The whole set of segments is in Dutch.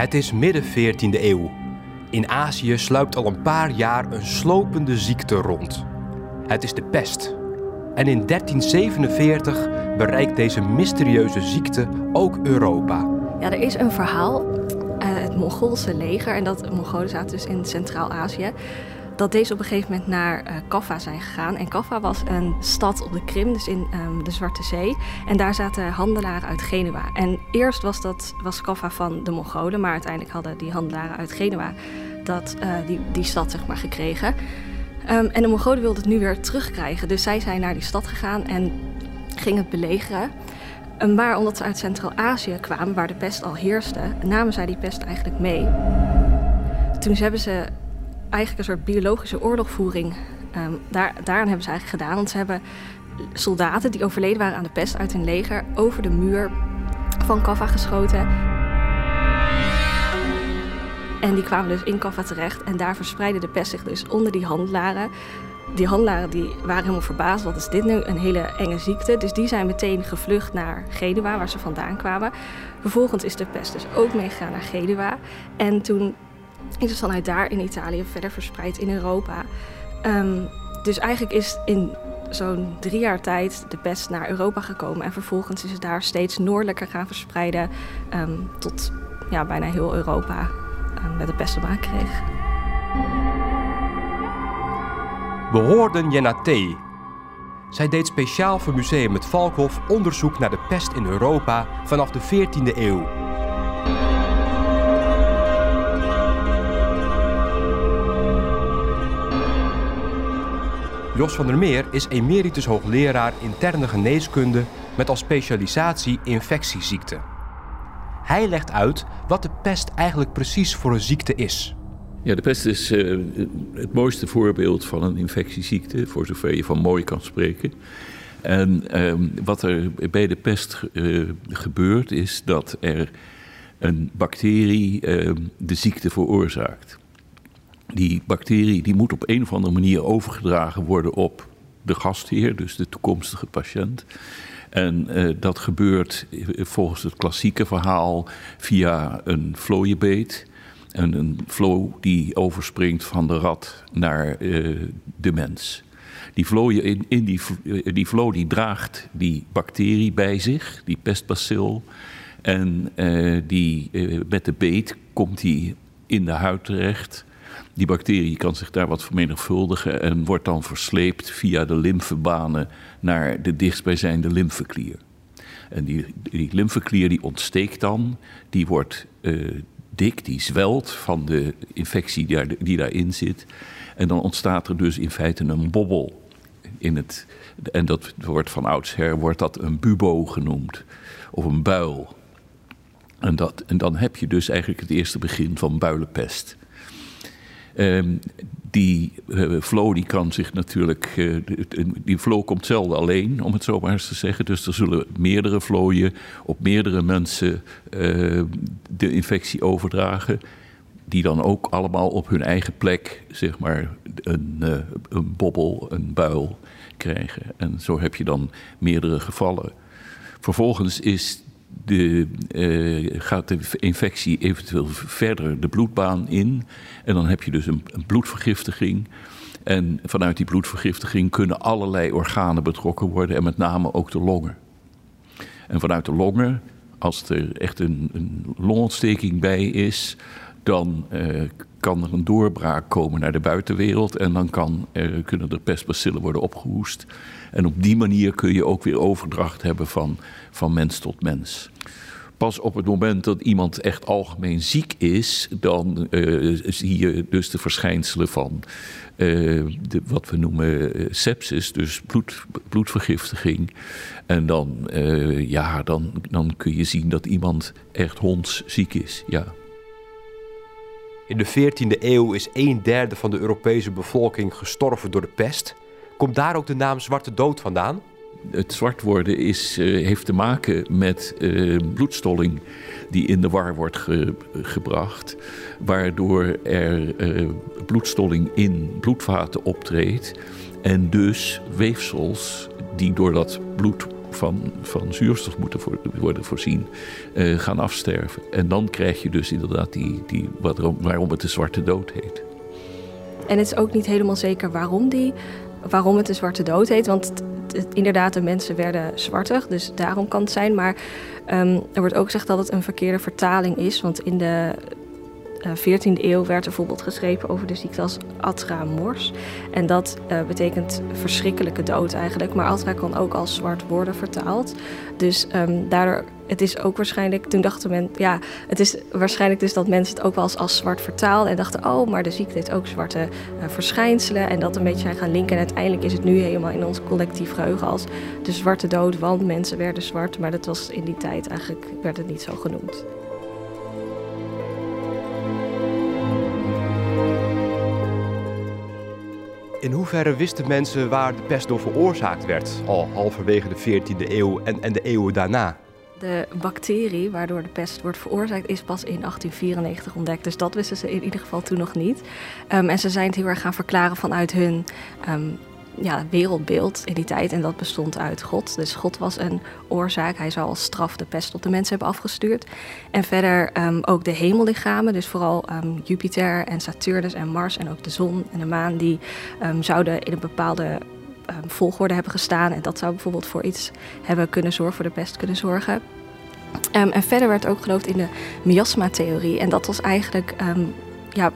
Het is midden 14e eeuw. In Azië sluipt al een paar jaar een slopende ziekte rond. Het is de pest. En in 1347 bereikt deze mysterieuze ziekte ook Europa. Ja, er is een verhaal. Het Mongoolse leger, en dat Mongolen zaten dus in Centraal-Azië, dat deze op een gegeven moment naar uh, Kaffa zijn gegaan. En Kaffa was een stad op de Krim, dus in um, de Zwarte Zee. En daar zaten handelaren uit Genua. En eerst was, dat, was Kaffa van de Mongolen, maar uiteindelijk hadden die handelaren uit Genua dat, uh, die, die stad zeg maar, gekregen. Um, en de Mongolen wilden het nu weer terugkrijgen. Dus zij zijn naar die stad gegaan en gingen het belegeren. Um, maar omdat ze uit Centraal-Azië kwamen, waar de pest al heerste, namen zij die pest eigenlijk mee. Toen hebben ze eigenlijk een soort biologische oorlogvoering. Um, daar, daaraan hebben ze eigenlijk gedaan. Want ze hebben soldaten die overleden waren aan de pest uit hun leger over de muur van Kaffa geschoten. En die kwamen dus in Kaffa terecht. En daar verspreidde de pest zich dus onder die handelaren. Die handelaren die waren helemaal verbaasd. Wat is dit nu? Een hele enge ziekte. Dus die zijn meteen gevlucht naar Genua, waar ze vandaan kwamen. Vervolgens is de pest dus ook meegegaan naar Genua. En toen is het vanuit daar in Italië verder verspreid in Europa. Um, dus eigenlijk is in zo'n drie jaar tijd de pest naar Europa gekomen. En vervolgens is het daar steeds noordelijker gaan verspreiden. Um, tot ja, bijna heel Europa um, met de pest te maken kreeg. We hoorden Jenna T. Zij deed speciaal voor Museum het Valkhof onderzoek naar de pest in Europa vanaf de 14e eeuw. Jos van der Meer is emeritus hoogleraar interne geneeskunde met als specialisatie infectieziekten. Hij legt uit wat de pest eigenlijk precies voor een ziekte is. Ja, de pest is uh, het mooiste voorbeeld van een infectieziekte, voor zover je van mooi kan spreken. En uh, wat er bij de pest uh, gebeurt, is dat er een bacterie de ziekte veroorzaakt die bacterie die moet op een of andere manier overgedragen worden op de gastheer, dus de toekomstige patiënt. En uh, dat gebeurt volgens het klassieke verhaal via een vlooienbeet. En een vloo die overspringt van de rat naar uh, de mens. Die vlooien in, in die, die vloo die draagt die bacterie bij zich, die pestbacil. En die, met de beet komt die in de huid terecht. Die bacterie kan zich daar wat vermenigvuldigen en wordt dan versleept via de lymfebanen naar de dichtstbijzijnde lymfeklier. En die, die lymfeklier die ontsteekt dan, die wordt uh, dik, die zwelt van de infectie die, daar, die daarin zit. En dan ontstaat er dus in feite een bobbel in het. En dat wordt van oudsher wordt dat een bubo genoemd, of een buil. En, dat, en dan heb je dus eigenlijk het eerste begin van builenpest. Um, die uh, flow die kan zich natuurlijk. Uh, die flow komt zelden alleen, om het zo maar eens te zeggen. Dus er zullen meerdere vlooien op meerdere mensen uh, de infectie overdragen. Die dan ook allemaal op hun eigen plek, zeg maar, een, een bobbel, een buil krijgen. En zo heb je dan meerdere gevallen. Vervolgens is de, uh, gaat de infectie eventueel verder de bloedbaan in. En dan heb je dus een, een, bloedvergiftiging. En vanuit die bloedvergiftiging kunnen allerlei organen betrokken worden, en met name ook de longen. En vanuit de longen, als er echt een, een longontsteking bij is, dan uh, kan er een doorbraak komen naar de buitenwereld en dan kan, uh, kunnen er pestbacillen worden opgehoest. En op die manier kun je ook weer overdracht hebben van, van mens tot mens. Pas op het moment dat iemand echt algemeen ziek is, dan uh, zie je dus de verschijnselen van de, wat we noemen sepsis, dus bloed, bloedvergiftiging. En dan, ja, dan, dan kun je zien dat iemand echt hondsziek is. Ja. In de 14e eeuw is een derde van de Europese bevolking gestorven door de pest. Komt daar ook de naam Zwarte Dood vandaan? Het zwart worden is, uh, heeft te maken met uh, bloedstolling die in de war wordt ge gebracht, waardoor er uh, bloedstolling in bloedvaten optreedt en dus weefsels die door dat bloed van, van zuurstof moeten worden voorzien, uh, gaan afsterven. En dan krijg je dus inderdaad die, die, waarom het de zwarte dood heet. En het is ook niet helemaal zeker waarom, die, waarom het de zwarte dood heet. Want inderdaad, de mensen werden zwartig, dus daarom kan het zijn. Maar um, er wordt ook gezegd dat het een verkeerde vertaling is. Want in de 14e eh, eeuw werd er bijvoorbeeld geschreven over de ziekte als Atra mors. En dat uh, betekent verschrikkelijke dood eigenlijk. Maar Atra kan ook als zwart worden vertaald. Dus um, daardoor, het is ook waarschijnlijk, toen dachten men, ja, het is waarschijnlijk dus dat mensen het ook wel als, zwart vertaalden. En dachten, oh, maar de ziekte heeft ook zwarte uh, verschijnselen. En dat een beetje zijn gaan linken. En uiteindelijk is het nu helemaal in ons collectief geheugen als de zwarte dood. Want mensen werden zwart. Maar dat was in die tijd eigenlijk, werd het niet zo genoemd. In hoeverre wisten mensen waar de pest door veroorzaakt werd, al halverwege de 14e eeuw en, en de eeuwen daarna? De bacterie waardoor de pest wordt veroorzaakt is pas in 1894 ontdekt. Dus dat wisten ze in ieder geval toen nog niet. Um, en ze zijn het heel erg gaan verklaren vanuit hun um, ja, wereldbeeld in die tijd. En dat bestond uit God. Dus God was een oorzaak. Hij zou als straf de pest op de mensen hebben afgestuurd. En verder um, ook de hemellichamen. Dus vooral um, Jupiter en Saturnus en Mars en ook de zon en de maan. Die um, zouden in een bepaalde volgorde hebben gestaan. En dat zou bijvoorbeeld voor iets hebben kunnen zorgen, voor de pest kunnen zorgen. en verder werd ook geloofd in de miasma-theorie. En dat was eigenlijk ja,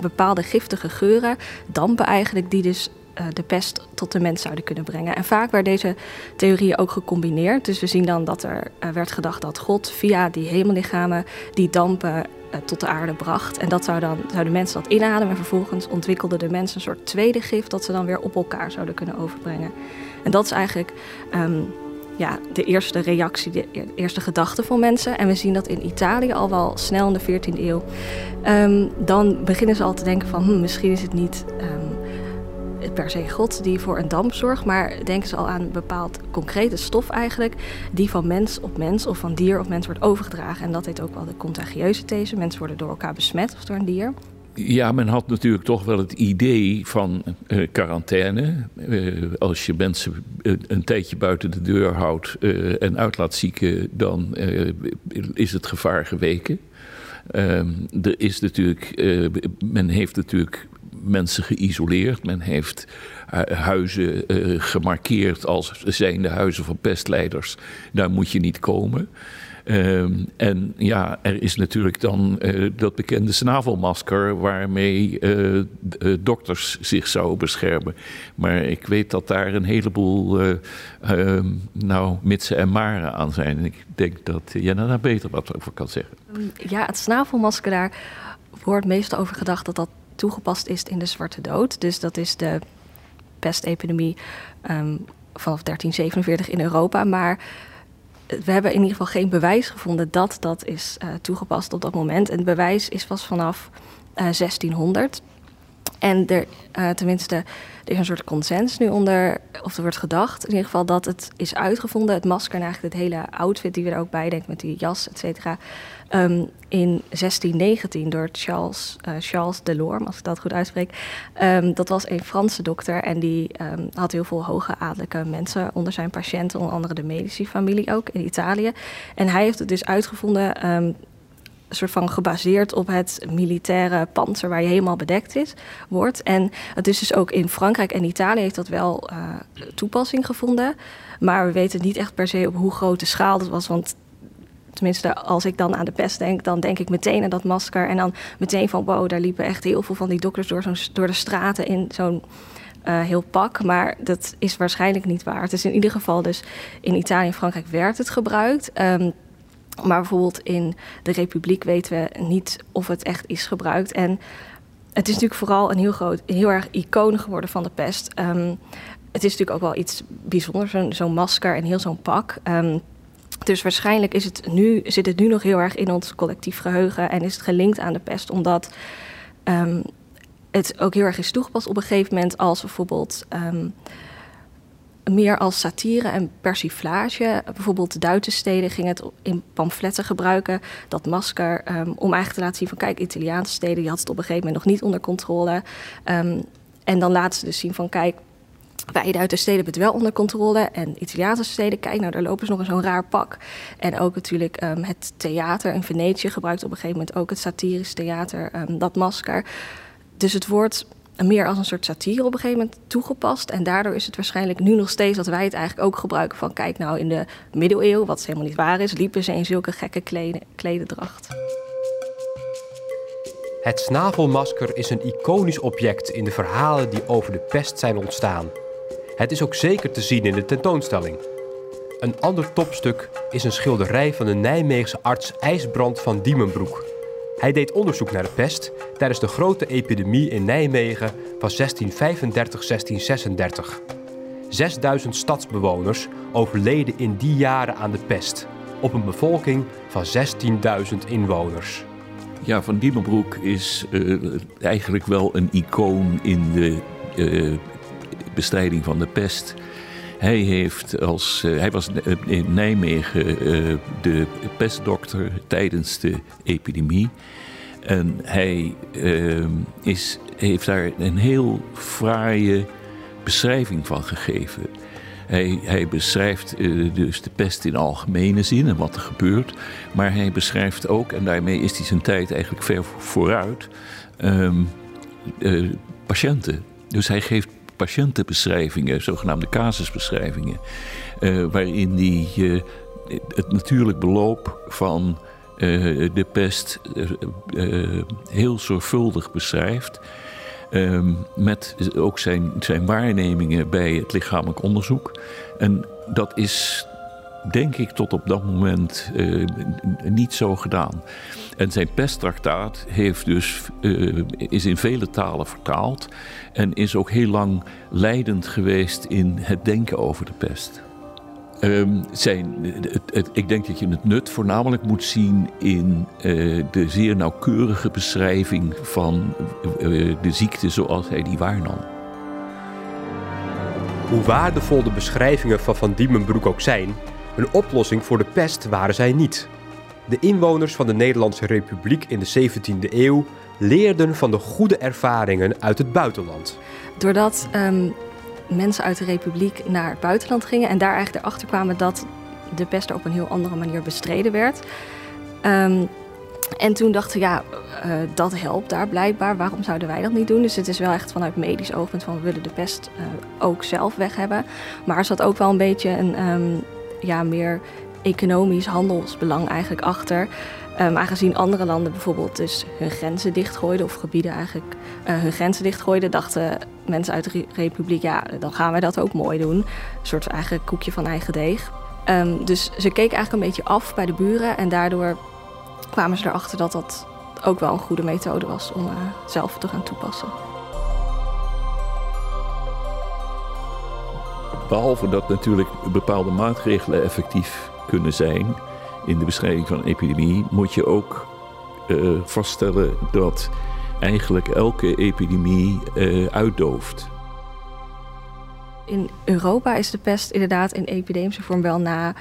bepaalde giftige geuren, dampen eigenlijk, die dus de pest tot de mens zouden kunnen brengen. En vaak werden deze theorieën ook gecombineerd. Dus we zien dan dat er uh, werd gedacht dat God via die hemellichamen die dampen uh, tot de aarde bracht. En dat zou dan, zouden mensen dat inademen. En vervolgens ontwikkelde de mens een soort tweede gif dat ze dan weer op elkaar zouden kunnen overbrengen. En dat is eigenlijk um, ja, de eerste reactie, de eerste gedachte van mensen. En we zien dat in Italië al wel snel in de 14e eeuw. Um, dan beginnen ze al te denken van hm, misschien is het niet. Um, per se God die voor een damp zorgt, maar denken ze al aan een bepaald concrete stof eigenlijk, die van mens op mens of van dier op mens wordt overgedragen. En dat heet ook wel de contagieuze these. Mensen worden door elkaar besmet of door een dier. Ja, men had natuurlijk toch wel het idee van uh, quarantaine. Uh, als je mensen uh, een tijdje buiten de deur houdt en uit laat zieken, dan is het gevaar geweken. Ehm, er is natuurlijk, men heeft natuurlijk mensen geïsoleerd. Men heeft eh, huizen uh, gemarkeerd als zijnde huizen van pestleiders. Daar moet je niet komen. Um, en ja, er is natuurlijk dan uh, dat bekende snavelmasker waarmee dokters zich zouden beschermen. Maar ik weet dat daar een heleboel uh, nou, mitsen en maren aan zijn. En ik denk dat jij daar beter wat over kan zeggen. Ja, het snavelmasker daar wordt meestal over gedacht dat dat toegepast is in de Zwarte Dood. Dus dat is de pestepidemie um, vanaf 1347 in Europa. Maar we hebben in ieder geval geen bewijs gevonden dat dat is uh, toegepast op dat moment. En het bewijs is pas vanaf uh, eh, 1600. En er, tenminste, er is een soort consens nu onder, of er wordt gedacht in ieder geval dat het is uitgevonden. Het masker en eigenlijk het hele outfit die we er ook bij denken met die jas, et cetera. Um, in 1619 door Charles, uh, Delorme, als ik dat goed uitspreek. Um, dat was een Franse dokter en die um, had heel veel hoge adellijke mensen onder zijn patiënten, onder andere de Medici-familie ook in Italië. En hij heeft het dus uitgevonden soort van gebaseerd op het militaire panzer waar je helemaal bedekt is, wordt. En het is dus ook in Frankrijk en Italië heeft dat wel uh, toepassing gevonden. Maar we weten niet echt per se op hoe groot de schaal dat was. Want tenminste, als ik dan aan de pest denk, dan denk ik meteen aan dat masker. En dan meteen van wow, daar liepen echt heel veel van die dokters door, door de straten in zo'n. Uh, heel pak, maar dat is waarschijnlijk niet waar. Het is in ieder geval dus in Italië en Frankrijk werd het gebruikt. Um, maar bijvoorbeeld in de Republiek weten we niet of het echt is gebruikt. En het is natuurlijk vooral een heel groot, heel erg icoon geworden van de pest. Um, het is natuurlijk ook wel iets bijzonders, zo'n zo masker en heel zo'n pak. Um, dus waarschijnlijk is het nu, zit het nu nog heel erg in ons collectief geheugen en is het gelinkt aan de pest, omdat um, het ook heel erg is toegepast op een gegeven moment als bijvoorbeeld meer als satire en persiflage. Bijvoorbeeld de Duitse steden gingen het in pamfletten gebruiken, dat masker, um, om eigenlijk te laten zien van kijk, Italiaanse steden, die had het op een gegeven moment nog niet onder controle. En dan laten ze dus zien van kijk, wij uit de steden hebben het wel onder controle. En Italiaanse steden, kijk nou, daar lopen ze nog in zo'n raar pak. En ook natuurlijk ehm, het theater in Venetië gebruikt op een gegeven moment ook het satirisch theater, ehm, dat masker. Dus het wordt meer als een soort satire op een gegeven moment toegepast. En daardoor is het waarschijnlijk nu nog steeds dat wij het eigenlijk ook gebruiken van... kijk nou, in de middeleeuwen, wat helemaal niet waar is... liepen ze in zulke gekke kleden, klededracht. Het snavelmasker is een iconisch object in de verhalen die over de pest zijn ontstaan. Het is ook zeker te zien in de tentoonstelling. Een ander topstuk is een schilderij van de Nijmeegse arts IJsbrand van Diemenbroek. Hij deed onderzoek naar de pest tijdens de grote epidemie in Nijmegen van 1635-1636. 6000 stadsbewoners overleden in die jaren aan de pest, op een bevolking van 16.000 inwoners. Ja, Van Diemenbroek is uh, eigenlijk wel een icoon in de uh, bestrijding van de pest. Hij, heeft als, uh, hij was in Nijmegen de pestdokter tijdens de epidemie. En hij is, heeft daar een heel fraaie beschrijving van gegeven. Hij, hij beschrijft dus de pest in algemene zin en wat er gebeurt. Maar hij beschrijft ook, en daarmee is hij zijn tijd eigenlijk ver vooruit, uh, patiënten. Dus hij geeft patiëntenbeschrijvingen, zogenaamde casusbeschrijvingen, uh, waarin hij het natuurlijk beloop van de pest heel zorgvuldig beschrijft. Um, met ook zijn, zijn waarnemingen bij het lichamelijk onderzoek. En dat is, denk ik, tot op dat moment niet zo gedaan. En zijn pesttraktaat heeft dus, uh, is in vele talen vertaald en is ook heel lang leidend geweest in het denken over de pest. Um, zijn, het, ik denk dat je het nut voornamelijk moet zien in uh, de zeer nauwkeurige beschrijving van uh, de ziekte zoals hij die waarnam. Hoe waardevol de beschrijvingen van Van Diemenbroek ook zijn, een oplossing voor de pest waren zij niet. De inwoners van de Nederlandse Republiek in de 17e eeuw leerden van de goede ervaringen uit het buitenland. Doordat um mensen uit de republiek naar het buitenland gingen en daar eigenlijk erachter kwamen dat de pest er op een heel andere manier bestreden werd. Um, en toen dachten we, ja, uh, dat helpt daar blijkbaar. Waarom zouden wij dat niet doen? Dus het is wel echt vanuit medisch oogpunt van we willen de pest uh, ook zelf weg hebben. Maar er zat ook wel een beetje een um, ja, meer economisch handelsbelang eigenlijk achter. Um, aangezien andere landen bijvoorbeeld dus hun grenzen dichtgooiden of gebieden eigenlijk uh, hun grenzen dichtgooiden, dachten mensen uit de Republiek, ja, dan gaan wij dat ook mooi doen. Een soort eigen koekje van eigen deeg. Um, dus ze keken eigenlijk een beetje af bij de buren en daardoor kwamen ze erachter dat dat ook wel een goede methode was om uh, zelf te gaan toepassen. Behalve dat natuurlijk bepaalde maatregelen effectief kunnen zijn in de bestrijding van een epidemie, moet je ook uh, vaststellen dat eigenlijk elke epidemie uh, uitdooft. In Europa is de pest inderdaad in epidemische vorm wel na.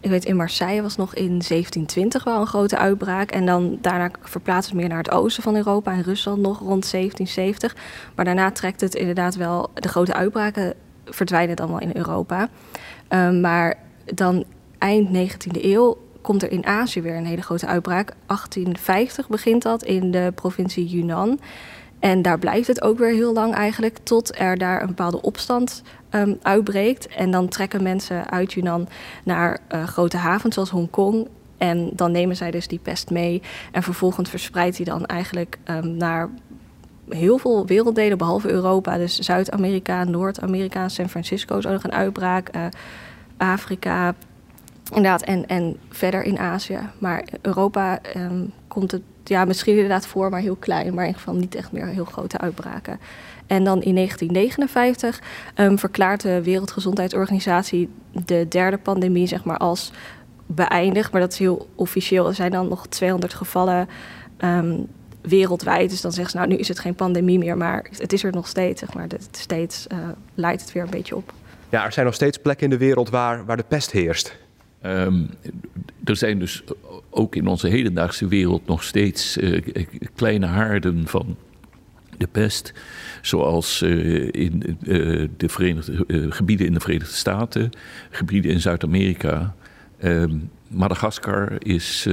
Ik weet, in Marseille was nog in 1720 wel een grote uitbraak. En dan daarna verplaatst het meer naar het oosten van Europa. En Rusland nog rond 1770. Maar daarna trekt het inderdaad wel. De grote uitbraken verdwijnen dan wel in Europa. Um, maar dan eind 19e eeuw komt er in Azië weer een hele grote uitbraak. 1850 begint dat in de provincie Yunnan. En daar blijft het ook weer heel lang eigenlijk, tot er daar een bepaalde opstand um, uitbreekt. En dan trekken mensen uit Yunnan naar uh, grote havens zoals Hongkong. En dan nemen zij dus die pest mee. En vervolgens verspreidt die dan eigenlijk um, naar heel veel werelddelen, behalve Europa. Dus Zuid-Amerika, Noord-Amerika, San Francisco is ook nog een uitbraak. Uh, Afrika, Inderdaad, en, en verder in Azië. Maar Europa um, komt het ja, misschien inderdaad voor, maar heel klein. Maar in ieder geval niet echt meer heel grote uitbraken. En dan in 1959 um, verklaart de Wereldgezondheidsorganisatie de derde pandemie zeg maar, als beëindigd. Maar dat is heel officieel. Er zijn dan nog 200 gevallen um, wereldwijd. Dus dan zeggen ze, nou, nu is het geen pandemie meer, maar het is er nog steeds. Zeg maar. Steeds uh, leidt het weer een beetje op. Ja, er zijn nog steeds plekken in de wereld waar, waar de pest heerst. Um, er zijn dus ook in onze hedendaagse wereld nog steeds uh, kleine haarden van de pest, zoals in de Verenigde, gebieden in de Verenigde Staten, gebieden in Zuid-Amerika. Ehm, Madagaskar is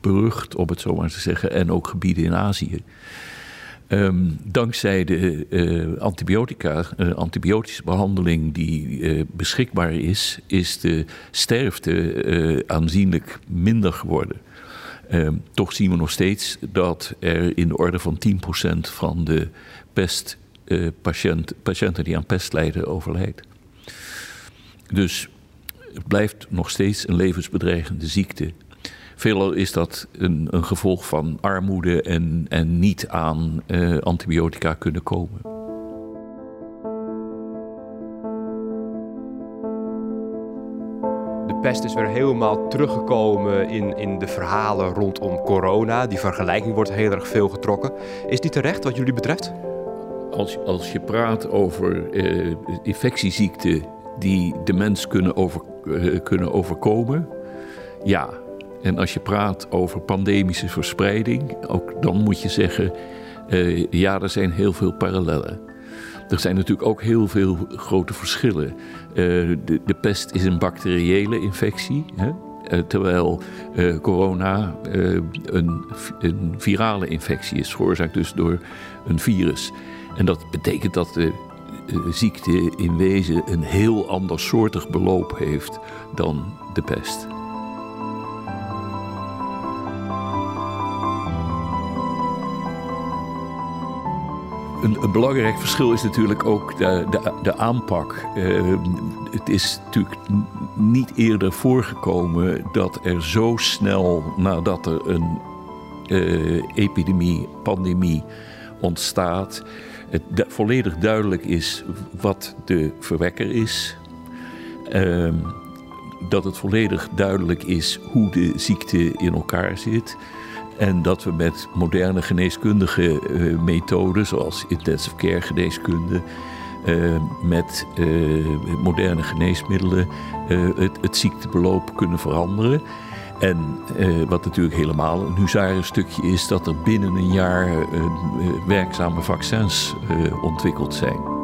berucht, om het zo maar te zeggen, en ook gebieden in Azië. Ehm, dankzij de uh, antibiotica, uh, antibiotische behandeling die uh, beschikbaar is, is de sterfte aanzienlijk minder geworden. Um, toch zien we nog steeds dat er in de orde van 10% van de pestpatiënten patiënten die aan pest lijden overlijdt. Dus het blijft nog steeds een levensbedreigende ziekte. Veelal is dat een, een gevolg van armoede en, en niet aan uh, antibiotica kunnen komen. De pest is weer helemaal teruggekomen in, in de verhalen rondom corona. Die vergelijking wordt heel erg veel getrokken. Is die terecht wat jullie betreft? Als, als je praat over uh, infectieziekten die de mens kunnen, over, uh, kunnen overkomen, ja, en als je praat over pandemische verspreiding, ook dan moet je zeggen, uh, ja, er zijn heel veel parallellen. Er zijn natuurlijk ook heel veel grote verschillen. Uh, de, de, pest is een bacteriële infectie, hè? Uh, terwijl corona een, een, virale infectie is, veroorzaakt dus door een virus. En dat betekent dat de ziekte in wezen een heel ander soortig beloop heeft dan de pest. Een, belangrijk verschil is natuurlijk ook de, de, de aanpak. Uh, het is natuurlijk niet eerder voorgekomen dat er zo snel nadat er een uh, epidemie, pandemie ontstaat, het volledig duidelijk is wat de verwekker is. Uh, dat het volledig duidelijk is hoe de ziekte in elkaar zit. En dat we met moderne geneeskundige uh, methoden, zoals intensive care geneeskunde, uh, met uh, moderne geneesmiddelen het, het, ziektebeloop kunnen veranderen. En wat natuurlijk helemaal een huzarenstukje is, dat er binnen een jaar werkzame vaccins ontwikkeld zijn.